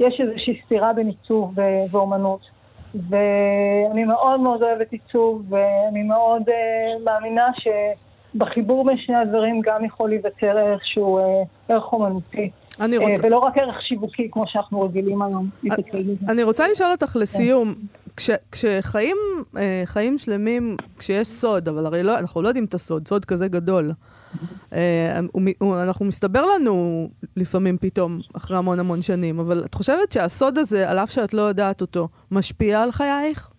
יש איזושהי סתירה בין עיצוב ואומנות. ואני מאוד מאוד אוהבת עיצוב, ואני מאוד uh, מאמינה שבחיבור בין שני הדברים גם יכול להיווצר ערך שהוא uh, ערך אומנותי. אני אה, רוצה... ולא רק ערך שיווקי, כמו שאנחנו רגילים היום בזה. אני רוצה לשאול אותך כן. לסיום, כש, כשחיים אה, חיים שלמים, כשיש סוד, אבל הרי לא, אנחנו לא יודעים את הסוד, סוד כזה גדול. אה, אנחנו מסתבר לנו לפעמים פתאום, אחרי המון המון שנים, אבל את חושבת שהסוד הזה, על אף שאת לא יודעת אותו, משפיע על חייך?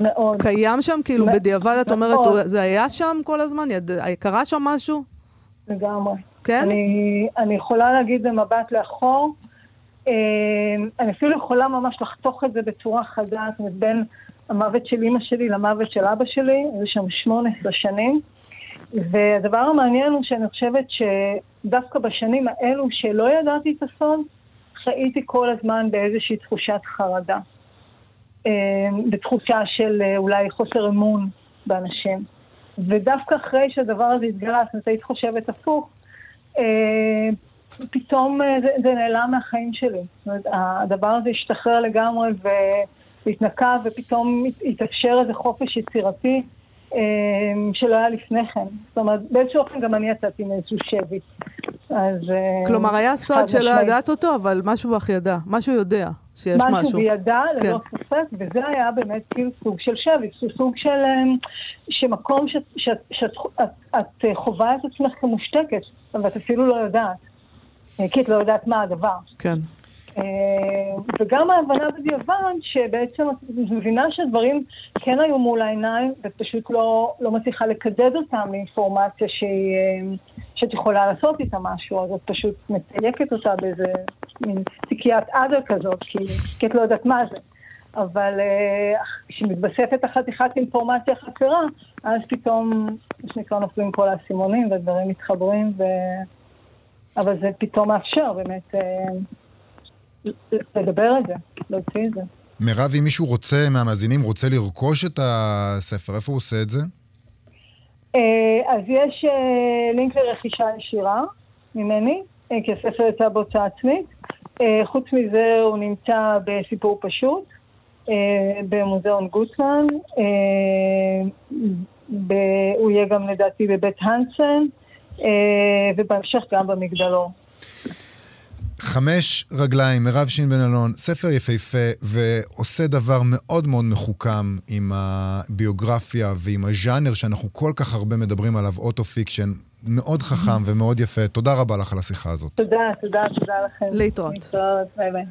מאוד. קיים שם? כאילו מאוד. בדיעבד את אומרת. הוא- זה היה שם כל הזמן? יד, קרה שם משהו? לגמרי. כן? אני, אני יכולה להגיד במבט לאחור, אה, אני אפילו יכולה ממש לחתוך את זה בצורה חדה, זאת אומרת, בין המוות של אימא שלי למוות של אבא שלי, זה שם 18 שנים. והדבר המעניין הוא שאני חושבת שדווקא בשנים האלו שלא ידעתי את הסוד, חייתי כל הזמן באיזושהי תחושת חרדה. אה, בתחושה של אה, אולי חוסר אמון באנשים. ודווקא אחרי שהדבר הזה זאת אומרת, היית חושבת הפוך, אה, פתאום זה, זה נעלם מהחיים שלי. זאת אומרת, הדבר הזה השתחרר לגמרי והתנקה, ופתאום הת- התאפשר איזה חופש יצירתי שלא היה לפני כן. זאת אומרת, באיזשהו אופן גם אני יצאתי מאיזשהו שבי. אז... אה, כלומר, היה סוד שלא משמעית. ידעת אותו, אבל משהו בך ידע. משהו יודע שיש משהו משהו. ללא כן. ספק, וזה היה באמת כאילו סוג של שבי, סוג של אמ, שמקום שאת- שאת- שאת את- את חווה את עצמך כמושתקת, ואת אפילו לא יודעת, כי את לא יודעת מה הדבר. כן. אה, וגם ההבנה בדיעבד שבעצם את מבינה שהדברים כן היו מול העיניים, ואת פשוט לא, לא מצליחה לקדד אותם לאינפורמציה שהיא, אה, שאת יכולה לעשות איתה משהו, אז את פשוט מתייקת אותה באיזה מין תיקיית עדר כזאת, כי, כי את לא יודעת מה זה. אבל אה, כשמתווספת החתיכת אינפורמציה חסרה, אז פתאום, מה שנקרא, נופלים כל האסימונים והדברים מתחברים, ו... אבל זה פתאום מאפשר באמת לדבר על זה, להוציא את זה. מירב, אם מישהו רוצה, מהמאזינים, רוצה לרכוש את הספר, איפה הוא עושה את זה? אה, אז יש אה, לינק לרכישה ישירה ממני, אה, כי הספר יצא בהוצאה עצמית. חוץ מזה הוא נמצא בסיפור פשוט, במוזיאון גוטמן. הוא יהיה גם לדעתי בבית הנסן, ובהמשך גם במגדלור. חמש רגליים, מירב שין בן אלון, ספר יפהפה ועושה דבר מאוד מאוד מחוכם עם הביוגרפיה ועם הז'אנר שאנחנו כל כך הרבה מדברים עליו, autofiction, מאוד חכם ומאוד יפה. תודה רבה לך על השיחה הזאת. תודה, תודה, תודה לכם. להתראות. להתראות, ביי ביי.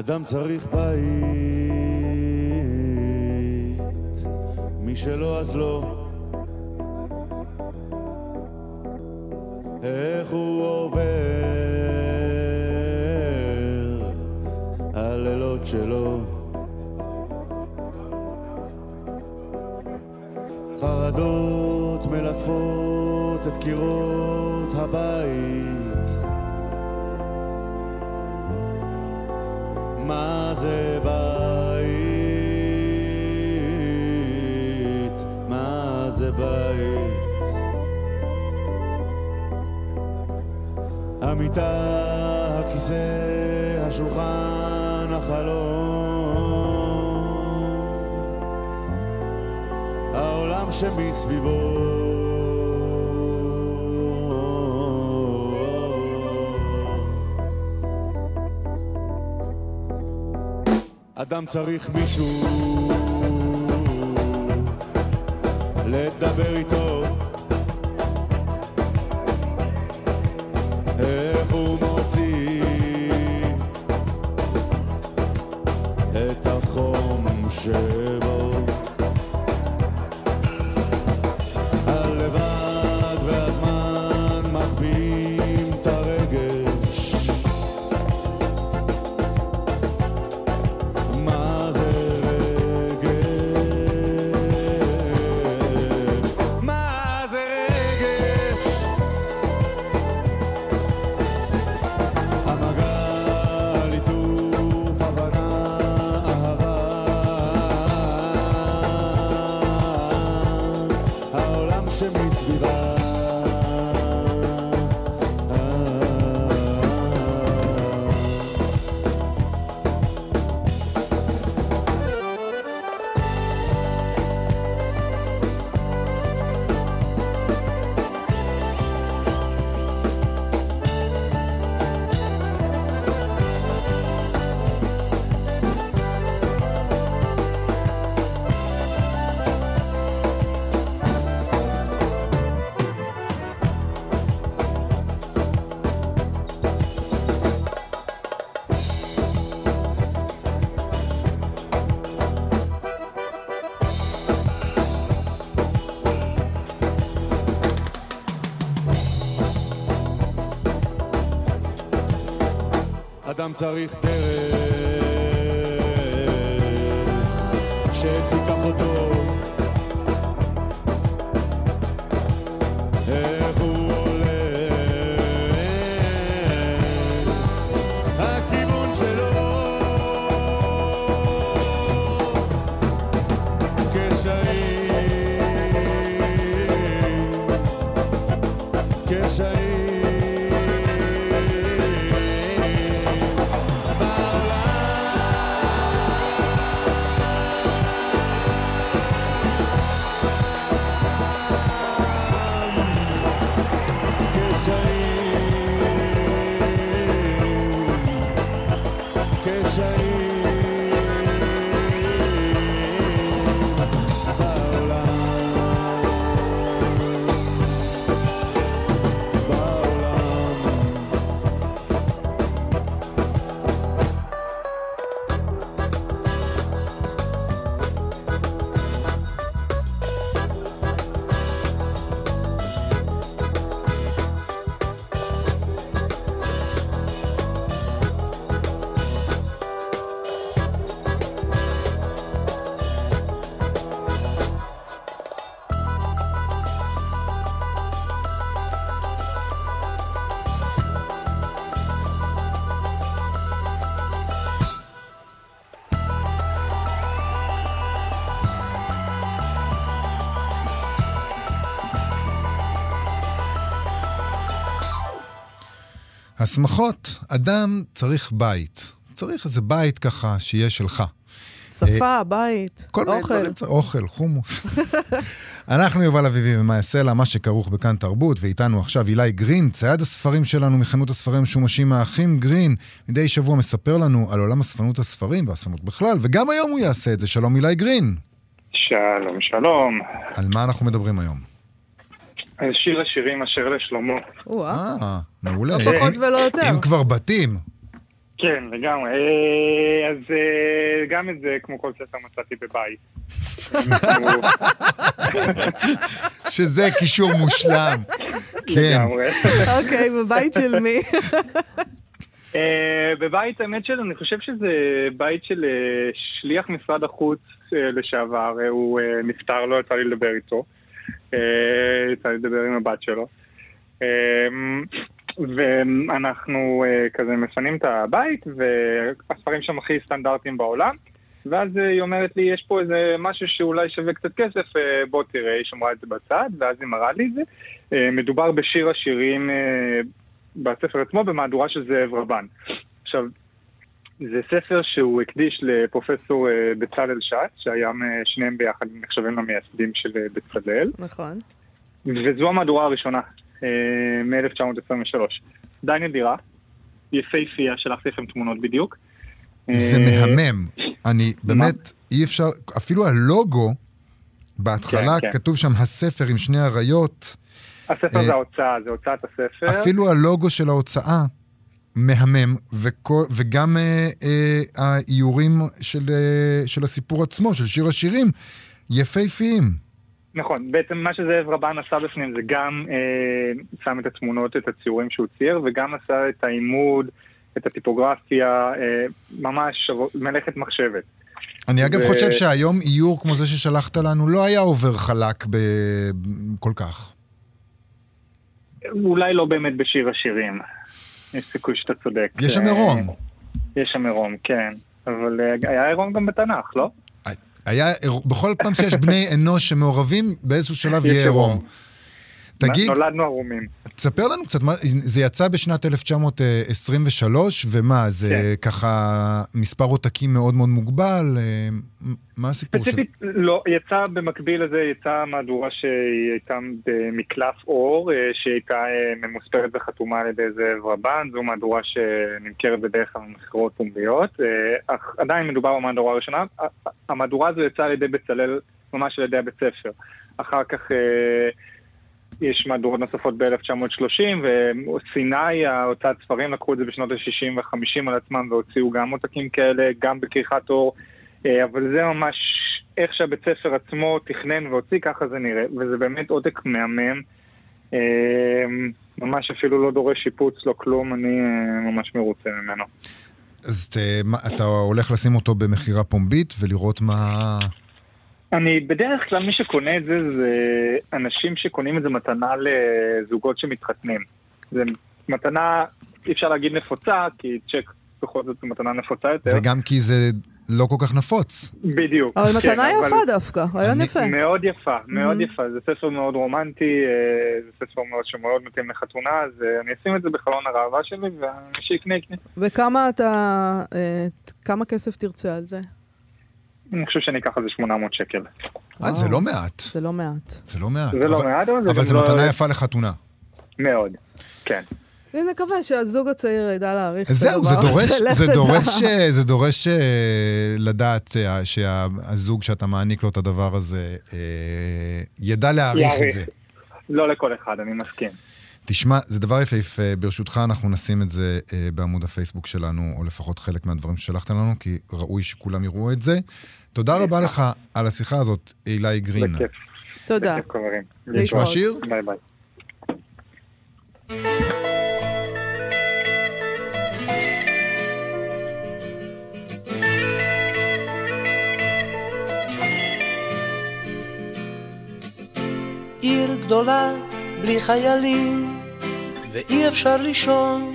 אדם צריך בית, מי שלא אז לא. איך הוא עובר הלילות שלו. חרדות מלטפות את קירות הבית. שמסביבו. אדם צריך מישהו לדבר איתו אדם צריך דרך הסמכות, אדם צריך בית. צריך איזה בית ככה שיהיה שלך. שפה, בית, כל מיני אוכל. דברים, צריך- אוכל, חומוס. אנחנו יובל אביבי ומאיה סלע, מה שכרוך בכאן תרבות, ואיתנו עכשיו אילי גרין, צייד הספרים שלנו מחנות הספרים המשומשים מהאחים גרין. מדי שבוע מספר לנו על עולם אספנות הספרים והאספנות בכלל, וגם היום הוא יעשה את זה. שלום אילי גרין. שלום, שלום. על מה אנחנו מדברים היום? שיר השירים אשר לשלמה. אה, מעולה. לא פחות ולא יותר. אם כבר בתים. כן, לגמרי. אה, אז אה, גם את זה, כמו כל ספר, מצאתי בבית. שזה קישור מושלם. כן. אוקיי, בבית של מי? אה, בבית, האמת של, אני חושב שזה בית של שליח משרד החוץ לשעבר. הוא נפטר, לא יצא לי לדבר איתו. אה, יצא לי לדבר עם הבת שלו. אה, ואנחנו אה, כזה מפנים את הבית, והספרים שם הכי סטנדרטיים בעולם. ואז אה, היא אומרת לי, יש פה איזה משהו שאולי שווה קצת כסף, אה, בוא תראה, היא שמרה את זה בצד, ואז היא מראה לי את זה. אה, מדובר בשיר השירים אה, בספר עצמו במהדורה של זאב רבן. עכשיו, זה ספר שהוא הקדיש לפרופסור אה, בצלאל שץ, שהיה שניהם ביחד נחשבים למייסדים של אה, בצלאל, נכון. וזו המהדורה הראשונה, אה, מ-1923. די נדירה, יפהפייה, שלחתי לכם תמונות בדיוק. זה מהמם. אני באמת, אי אפשר, אפילו הלוגו, בהתחלה כן, כן. כתוב שם הספר עם שני אריות, הספר זה ההוצאה, זה הוצאת הספר. אפילו הלוגו של ההוצאה מהמם, וכל, וגם אה, אה, האיורים של, אה, של הסיפור עצמו, של שיר השירים, יפהפיים. נכון, בעצם מה שזאב רבן עשה בפנים זה גם אה, שם את התמונות, את הציורים שהוא צייר, וגם עשה את העימוד, את הטיפוגרפיה, אה, ממש מלאכת מחשבת. אני אגב ו- חושב שהיום איור כמו זה ששלחת לנו לא היה עובר חלק ב... כל כך. אולי לא באמת בשיר השירים, יש סיכוי שאתה צודק. יש שם אה, עירום. יש שם עירום, כן. אבל אה, היה עירום גם בתנ"ך, לא? היה, בכל פעם שיש בני אנוש שמעורבים, באיזשהו שלב יהיה עירום. תגיד, נולדנו ערומים. תספר לנו קצת, מה, זה יצא בשנת 1923, ומה, זה כן. ככה מספר עותקים מאוד מאוד מוגבל? אה, מה הסיפור של... ספציפית, לא, יצא במקביל לזה, יצאה מהדורה שהיא הייתה במקלף אור, אה, שהייתה אה, ממוספרת וחתומה על ידי זאב רבן, זו מהדורה שנמכרת בדרך כלל במכירות פומביות, אך עדיין מדובר במהדורה הראשונה. המהדורה הזו יצאה על ידי בצלאל, ממש על ידי הבית ספר. אחר כך יש מהדורות נוספות ב-1930, וסיני, ההוצאת ספרים, לקחו את זה בשנות ה-60 וה-50 על עצמם והוציאו גם עותקים כאלה, גם בכריכת אור. אה, אבל זה ממש איך שהבית ספר עצמו תכנן והוציא, ככה זה נראה, וזה באמת עותק מהמם. אה, ממש אפילו לא דורש שיפוץ, לא כלום, אני אה, ממש מרוצה ממנו. אז אתה הולך לשים אותו במכירה פומבית ולראות מה... אני, בדרך כלל מי שקונה את זה, זה אנשים שקונים את זה מתנה לזוגות שמתחתנים. זה מתנה, אי אפשר להגיד נפוצה, כי צ'ק בכל זאת זו מתנה נפוצה יותר. וגם כי זה לא כל כך נפוץ. בדיוק. אבל כן, מתנה אבל- יפה דווקא, רעיון אני- יפה. מאוד יפה, מאוד Mhm. יפה. זה ספר מאוד רומנטי, אה, זה ספר מאוד שמאוד מתאים לחתונה, אז אה, אני אשים את זה בחלון הראווה שלי, ומי שיקנה יקנה. וכמה אתה, אה, כמה כסף תרצה על זה? אני חושב שאני אקח על זה 800 שקל. אה, זה לא מעט. זה לא מעט. זה לא מעט. זה לא אבל- מעט, אבל זה אבל זו לא... מתנה יפה לחתונה. מאוד, כן. אני מקווה שהזוג הצעיר ידע להעריך את זהו, זה הדבר הזה, דורש, לך זה. דורש, אה, זה דורש אה, לדעת אה, שהזוג שאתה מעניק לו את הדבר הזה ידע להעריך את. זה. לא לכל אחד, אני מסכים. תשמע, זה דבר יפהפה, ברשותך אנחנו נשים את זה אה, בעמוד הפייסבוק שלנו, או לפחות חלק מהדברים ששלחת לנו, כי ראוי שכולם יראו את זה. תודה רבה לך על השיחה הזאת, אילי גרין. בכיף. תודה. נשמע שיר? ביי ביי. עיר גדולה בלי חיילים ואי אפשר לישון.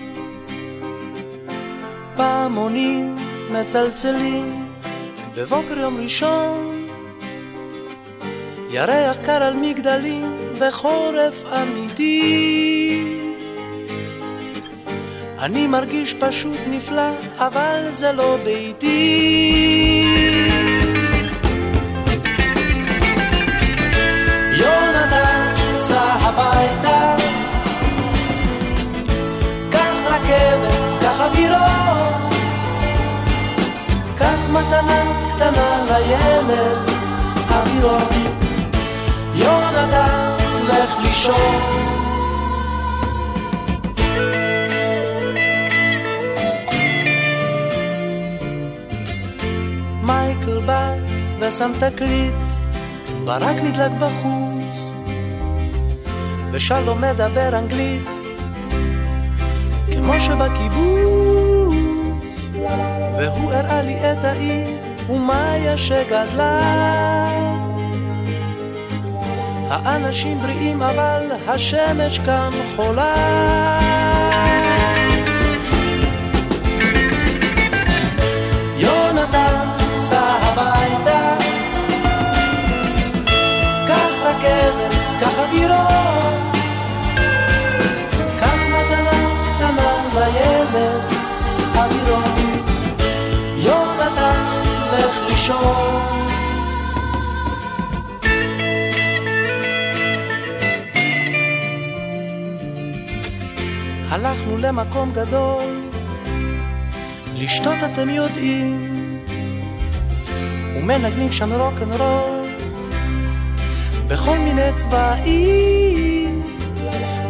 פעמונים מצלצלים בבוקר יום ראשון. ירח קר על מגדלים וחורף אמיתי. אני מרגיש פשוט נפלא אבל זה לא ביתי הביתה. קח רכבת, קח אווירון. קח מתנה קטנה לילד, אווירון. יונתן, לך לישון. מייקל בא ושם תקליט, ברק נדלק בחוץ, ושלום מדבר אנגלית, כמו שבקיבוץ, והוא הראה לי את העיר, ומאיה שגדלה. האנשים בריאים אבל השמש כאן חולה. הלכנו למקום גדול, לשתות אתם יודעים, ומנגנים שם רוקנרול, בכל מיני צבעים.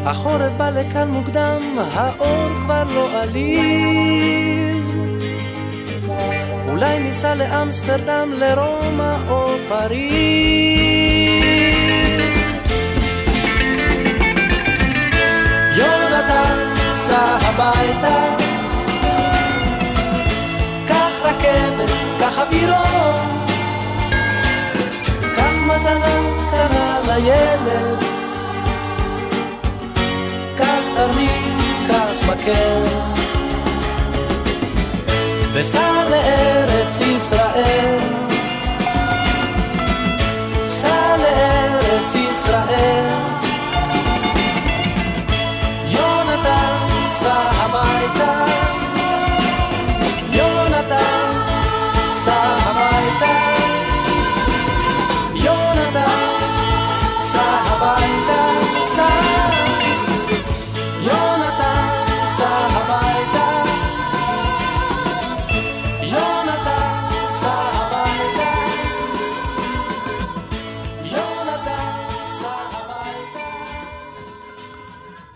החורף בא לכאן מוקדם, האור כבר לא עליז. אולי ניסע לאמסטרדם, לרומא או פריז. יונתן, סע הביתה. קח רכבת, קח אווירון. קח מתנה קטנה לילד. קח תרמיל, קח מקל. וסע לארץ ישראל. סע לארץ ישראל.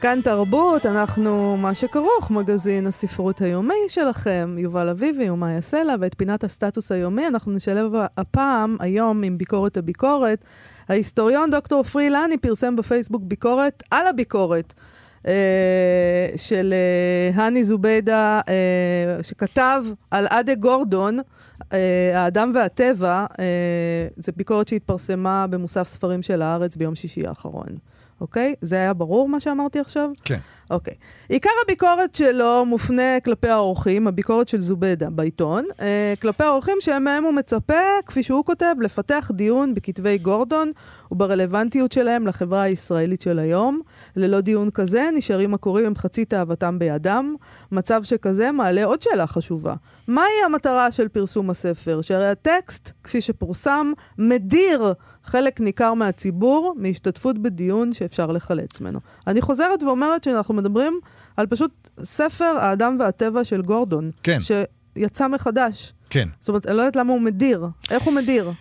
כאן תרבות, אנחנו מה שכרוך, מגזין הספרות היומי שלכם, יובל אביבי ומאיה סלע, ואת פינת הסטטוס היומי אנחנו נשלב הפעם, היום, עם ביקורת הביקורת. ההיסטוריון דוקטור פרי לני פרסם בפייסבוק ביקורת על הביקורת. אה, של אה, האני זוביידה, אה, שכתב על אדה גורדון, אה, האדם והטבע, אה, זו ביקורת שהתפרסמה במוסף ספרים של הארץ ביום שישי האחרון. אוקיי? זה היה ברור מה שאמרתי עכשיו? כן. אוקיי. עיקר הביקורת שלו מופנה כלפי האורחים, הביקורת של זובדה בעיתון, אה, כלפי האורחים שמהם הוא מצפה, כפי שהוא כותב, לפתח דיון בכתבי גורדון וברלוונטיות שלהם לחברה הישראלית של היום. ללא דיון כזה, נשארים הקוראים עם חצי תאוותם בידם. מצב שכזה מעלה עוד שאלה חשובה. מהי המטרה של פרסום הספר? שהרי הטקסט, כפי שפורסם, מדיר חלק ניכר מהציבור מהשתתפות בדיון שאפשר לחלץ ממנו. אני חוזרת ואומרת שאנחנו מדברים על פשוט ספר האדם והטבע של גורדון. כן. שיצא מחדש. כן. זאת אומרת, אני לא יודעת למה הוא מדיר. איך הוא מדיר?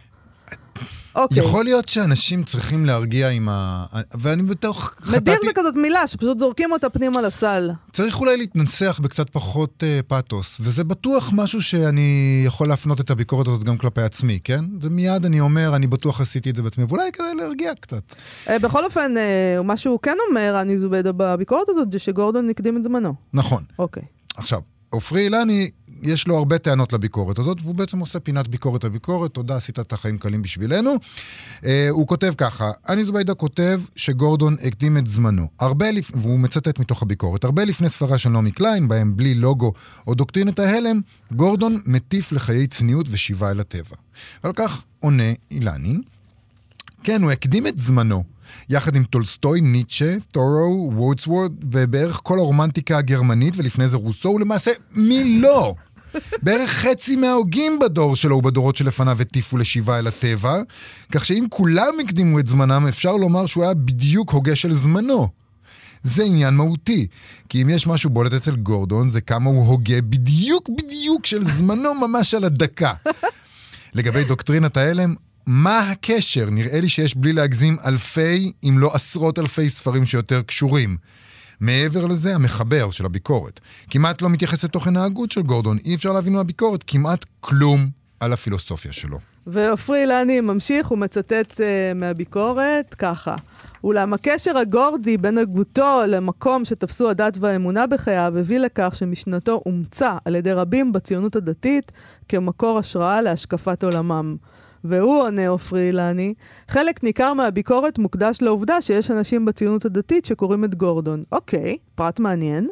אוקיי. יכול להיות שאנשים צריכים להרגיע עם ה... ואני בתוך... מדיר חטאתי- זה כזאת מילה שפשוט זורקים אותה פנימה לסל. צריך אולי להתנסח בקצת פחות אה, פאתוס, וזה בטוח משהו שאני יכול להפנות את הביקורת הזאת גם כלפי עצמי, כן? זה מיד אני אומר, אני בטוח עשיתי את זה בעצמי, ואולי כדי להרגיע קצת. אה, בכל אופן, אה, מה שהוא כן אומר, אני זובדה בביקורת הזאת, זה שגורדון הקדים את זמנו. נכון. אוקיי. עכשיו, עופרי אילני, יש לו הרבה טענות לביקורת הזאת, והוא בעצם עושה פינת ביקורת על ביקורת, תודה, עשית את החיים קלים בשבילנו. אה, הוא כותב ככה, אני זוביידה כותב שגורדון הקדים את זמנו. הרבה לפ... והוא מצטט מתוך הביקורת. הרבה לפני ספרה של נעמי קליין, בהם בלי לוגו או דוקטרינת ההלם, גורדון מטיף לחיי צניעות ושיבה אל הטבע. ועל כך עונה אילני, כן, הוא הקדים את זמנו. יחד עם טולסטוי, ניטשה, תורו, וורדסוורת', ובערך כל הרומנטיקה הגרמנית, ולפני זה רוסו, ולמעשה, מי לא? בערך חצי מההוגים בדור שלו ובדורות שלפניו הטיפו לשיבה אל הטבע, כך שאם כולם הקדימו את זמנם, אפשר לומר שהוא היה בדיוק הוגה של זמנו. זה עניין מהותי, כי אם יש משהו בולט אצל גורדון, זה כמה הוא הוגה בדיוק בדיוק של זמנו ממש על הדקה. לגבי דוקטרינת ההלם, מה הקשר? נראה לי שיש בלי להגזים אלפי, אם לא עשרות אלפי ספרים שיותר קשורים. מעבר לזה, המחבר של הביקורת כמעט לא מתייחס לתוכן ההגות של גורדון, אי אפשר להבין מהביקורת כמעט כלום על הפילוסופיה שלו. ועופרי אילני ממשיך, הוא מצטט uh, מהביקורת ככה: אולם הקשר הגורדי בין הגותו למקום שתפסו הדת והאמונה בחייו הביא לכך שמשנתו אומצה על ידי רבים בציונות הדתית כמקור השראה להשקפת עולמם. והוא עונה עופרי אילני, חלק ניכר מהביקורת מוקדש לעובדה שיש אנשים בציונות הדתית שקוראים את גורדון. אוקיי, פרט מעניין,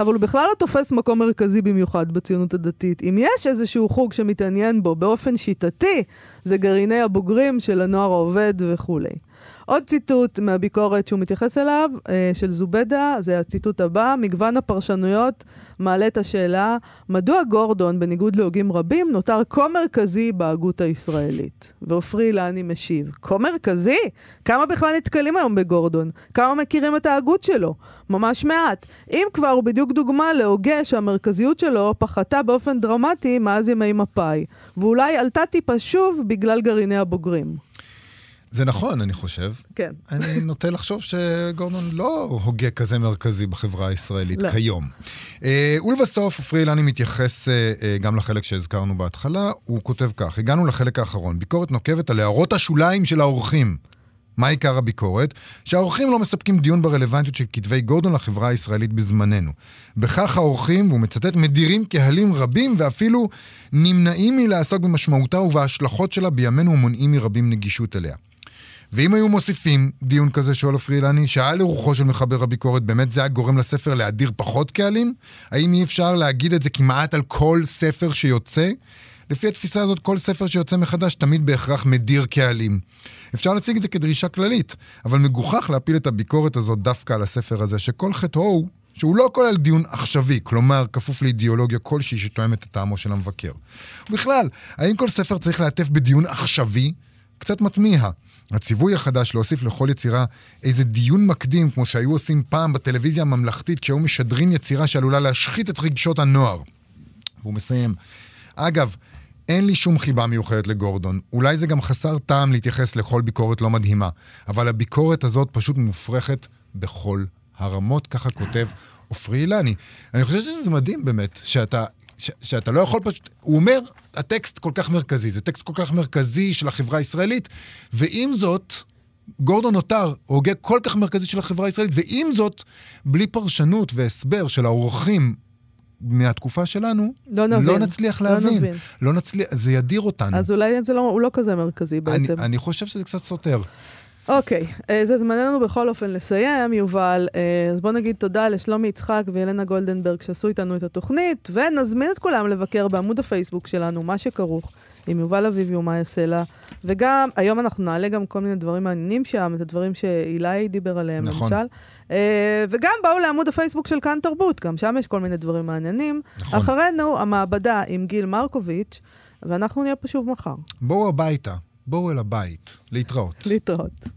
אבל הוא בכלל לא תופס מקום מרכזי במיוחד בציונות הדתית. אם יש איזשהו חוג שמתעניין בו באופן שיטתי, זה גרעיני הבוגרים של הנוער העובד וכולי. עוד ציטוט מהביקורת שהוא מתייחס אליו, אה, של זובדה, זה הציטוט הבא, מגוון הפרשנויות מעלה את השאלה, מדוע גורדון, בניגוד להוגים רבים, נותר כה מרכזי בהגות הישראלית? ועופרי אילני משיב, כה מרכזי? כמה בכלל נתקלים היום בגורדון? כמה מכירים את ההגות שלו? ממש מעט. אם כבר, הוא בדיוק דוגמה להוגה שהמרכזיות שלו פחתה באופן דרמטי מאז ימי מפא"י, ואולי עלתה טיפה שוב בגלל גרעיני הבוגרים. זה נכון, אני חושב. כן. אני נוטה לחשוב שגורדון לא הוגה כזה מרכזי בחברה הישראלית לא. כיום. אה, ולבסוף, עופרי אילני מתייחס אה, אה, גם לחלק שהזכרנו בהתחלה, הוא כותב כך, הגענו לחלק האחרון, ביקורת נוקבת על הערות השוליים של האורחים. מה עיקר הביקורת? שהאורחים לא מספקים דיון ברלוונטיות של כתבי גורדון לחברה הישראלית בזמננו. בכך האורחים, והוא מצטט, מדירים קהלים רבים ואפילו נמנעים מלעסוק במשמעותה ובהשלכות שלה בימינו ומונעים מרבים נגישות אליה. ואם היו מוסיפים דיון כזה שואל עופרי אילני, שהיה לרוחו של מחבר הביקורת, באמת זה היה גורם לספר להדיר פחות קהלים? האם אי אפשר להגיד את זה כמעט על כל ספר שיוצא? לפי התפיסה הזאת, כל ספר שיוצא מחדש תמיד בהכרח מדיר קהלים. אפשר להציג את זה כדרישה כללית, אבל מגוחך להפיל את הביקורת הזאת דווקא על הספר הזה, שכל חטאו הוא שהוא לא כולל דיון עכשווי, כלומר, כפוף לאידיאולוגיה כלשהי שתואמת את טעמו של המבקר. ובכלל, האם כל ספר צריך להעטף בדיון עכשווי? קצת מתמיהה. הציווי החדש להוסיף לכל יצירה איזה דיון מקדים, כמו שהיו עושים פעם בטלוויזיה הממלכתית, כשהיו משדרים יצירה שעלולה להשחית את רגשות הנוער. והוא מסיים. אגב, אין לי שום חיבה מיוחדת לגורדון. אולי זה גם חסר טעם להתייחס לכל ביקורת לא מדהימה, אבל הביקורת הזאת פשוט מופרכת בכל הרמות, ככה כותב עופרי אילני. אני חושב שזה מדהים באמת, שאתה, ש, שאתה לא יכול פשוט... הוא אומר, הטקסט כל כך מרכזי, זה טקסט כל כך מרכזי של החברה הישראלית, ועם זאת, גורדון נותר הוגה כל כך מרכזי של החברה הישראלית, ועם זאת, בלי פרשנות והסבר של האורחים מהתקופה שלנו, לא נבין. לא נצליח לא להבין. נבין. לא נצליח, זה ידיר אותנו. אז אולי זה לא, הוא לא כזה מרכזי אני, בעצם. אני חושב שזה קצת סותר. אוקיי, אה, זה זמננו בכל אופן לסיים, יובל. אה, אז בוא נגיד תודה לשלומי יצחק וילנה גולדנברג שעשו איתנו את התוכנית, ונזמין את כולם לבקר בעמוד הפייסבוק שלנו, מה שכרוך, עם יובל אביבי ומאיה סלע. וגם, היום אנחנו נעלה גם כל מיני דברים מעניינים שם, את הדברים שאילי דיבר עליהם, נכון. למשל. אה, וגם באו לעמוד הפייסבוק של כאן תרבות, גם שם יש כל מיני דברים מעניינים. נכון. אחרינו, המעבדה עם גיל מרקוביץ', ואנחנו נהיה פה שוב מחר. בואו הביתה, בואו אל הבית, להתראות. להתראות.